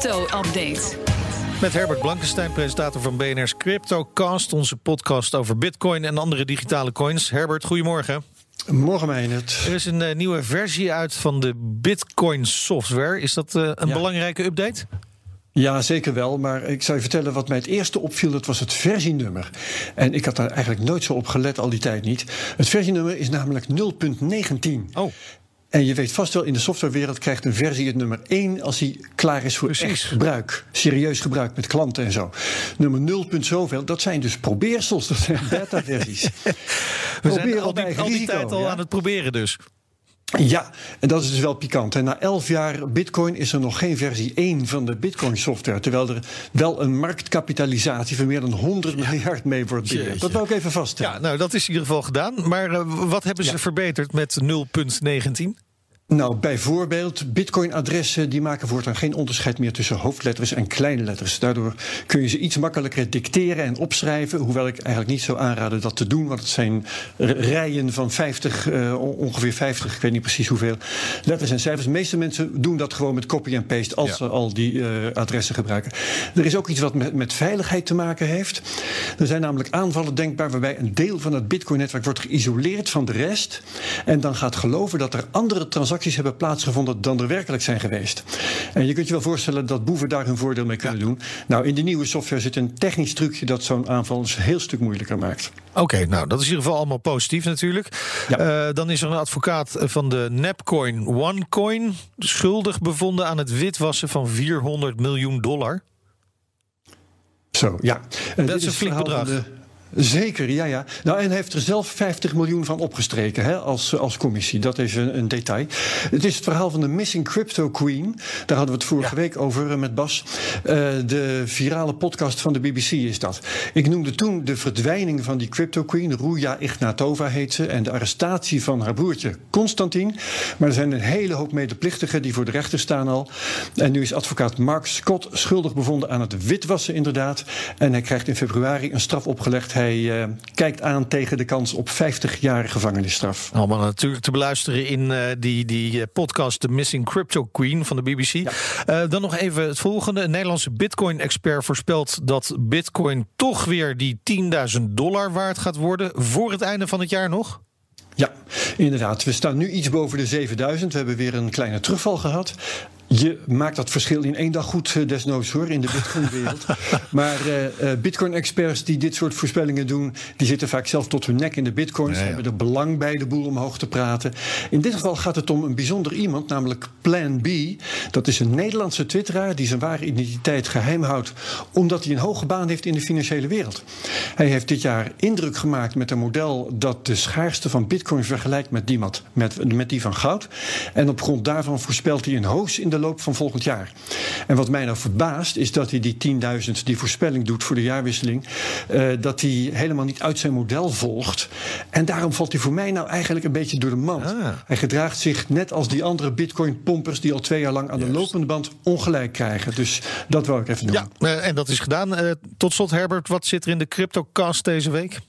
crypto-update. Met Herbert Blankenstein, presentator van BNR's CryptoCast, onze podcast over Bitcoin en andere digitale coins. Herbert, goedemorgen. Morgen, Meijnet. Er is een uh, nieuwe versie uit van de Bitcoin software. Is dat uh, een ja. belangrijke update? Ja, zeker wel. Maar ik zou je vertellen wat mij het eerste opviel. Dat was het versienummer. En ik had daar eigenlijk nooit zo op gelet, al die tijd niet. Het versienummer is namelijk 0.19. Oh. En je weet vast wel, in de softwarewereld krijgt een versie het nummer 1 als hij klaar is voor echt gebruik. Serieus gebruik met klanten en zo. Nummer 0. zoveel, dat zijn dus probeersels, dat zijn beta-versies. We zijn al die, al die tijd al ja? aan het proberen dus. Ja, en dat is dus wel pikant. En na elf jaar Bitcoin is er nog geen versie 1 van de Bitcoin-software. Terwijl er wel een marktkapitalisatie van meer dan 100 ja. miljard mee wordt beheerd. Dat wil ik even vaststellen. Ja, nou, dat is in ieder geval gedaan. Maar uh, wat hebben ze ja. verbeterd met 0.19? Nou, bijvoorbeeld Bitcoin-adressen die maken voortaan geen onderscheid meer tussen hoofdletters en kleine letters. Daardoor kun je ze iets makkelijker dicteren en opschrijven. Hoewel ik eigenlijk niet zou aanraden dat te doen, want het zijn rijen van 50, uh, ongeveer 50, ik weet niet precies hoeveel letters en cijfers. De meeste mensen doen dat gewoon met copy en paste als ja. ze al die uh, adressen gebruiken. Er is ook iets wat met, met veiligheid te maken heeft. Er zijn namelijk aanvallen denkbaar waarbij een deel van het Bitcoin-netwerk wordt geïsoleerd van de rest en dan gaat geloven dat er andere transacties hebben plaatsgevonden dan er werkelijk zijn geweest. En je kunt je wel voorstellen dat boeven daar hun voordeel mee kunnen ja. doen. Nou, in de nieuwe software zit een technisch trucje dat zo'n aanval dus een heel stuk moeilijker maakt. Oké, okay, nou dat is in ieder geval allemaal positief natuurlijk. Ja. Uh, dan is er een advocaat van de Napcoin OneCoin schuldig bevonden aan het witwassen van 400 miljoen dollar. Zo, ja. Uh, dat is een flink bedrag. Zeker, ja, ja. Nou, en hij heeft er zelf 50 miljoen van opgestreken hè, als, als commissie. Dat is een, een, detail. Het is het verhaal van de Missing Crypto Queen. Daar hadden we het vorige ja. week over met Bas. Uh, de virale podcast van de BBC is dat. Ik noemde toen de verdwijning van die Crypto Queen. Ruja Ignatova heet ze. En de arrestatie van haar broertje Constantin. Maar er zijn een hele hoop medeplichtigen die voor de rechter staan al. En nu is advocaat Mark Scott schuldig bevonden aan het witwassen, inderdaad. En hij krijgt in februari een straf opgelegd. Hij uh, kijkt aan tegen de kans op 50 jaar gevangenisstraf. Allemaal natuurlijk te beluisteren in uh, die, die podcast The Missing Crypto Queen van de BBC. Ja. Dan nog even het volgende. Een Nederlandse Bitcoin-expert voorspelt dat Bitcoin toch weer die 10.000 dollar waard gaat worden voor het einde van het jaar nog. Ja, inderdaad. We staan nu iets boven de 7000. We hebben weer een kleine terugval gehad. Je maakt dat verschil in één dag goed, desnoods hoor, in de Bitcoin-wereld. maar uh, Bitcoin-experts die dit soort voorspellingen doen, die zitten vaak zelf tot hun nek in de Bitcoins. Nee, ja. hebben er belang bij de boel omhoog te praten. In dit geval gaat het om een bijzonder iemand, namelijk Plan B. Dat is een Nederlandse twitteraar die zijn ware identiteit geheim houdt, omdat hij een hoge baan heeft in de financiële wereld. Hij heeft dit jaar indruk gemaakt met een model dat de schaarste van Bitcoin vergelijkt met die, met, met die van goud. En op grond daarvan voorspelt hij een hoos in de loop van volgend jaar. En wat mij nou verbaast is dat hij die 10.000, die voorspelling doet voor de jaarwisseling, uh, dat hij helemaal niet uit zijn model volgt. En daarom valt hij voor mij nou eigenlijk een beetje door de mand. Ah. Hij gedraagt zich net als die andere bitcoin-pompers die al twee jaar lang aan Juist. de lopende band ongelijk krijgen. Dus dat wou ik even doen. Ja, uh, en dat is gedaan. Uh, tot slot, Herbert, wat zit er in de CryptoCast deze week?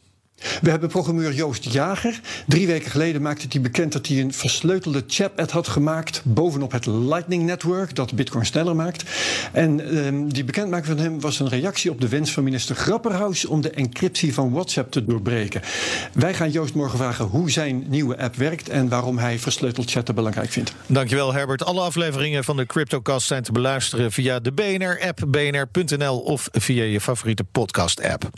We hebben programmeur Joost Jager. Drie weken geleden maakte hij bekend dat hij een versleutelde chat-ad had gemaakt bovenop het Lightning Network, dat Bitcoin sneller maakt. En um, die bekendmaking van hem was een reactie op de wens van minister Grapperhaus om de encryptie van WhatsApp te doorbreken. Wij gaan Joost morgen vragen hoe zijn nieuwe app werkt en waarom hij versleuteld chatten belangrijk vindt. Dankjewel Herbert. Alle afleveringen van de CryptoCast zijn te beluisteren via de BNR-app, bnr.nl of via je favoriete podcast-app.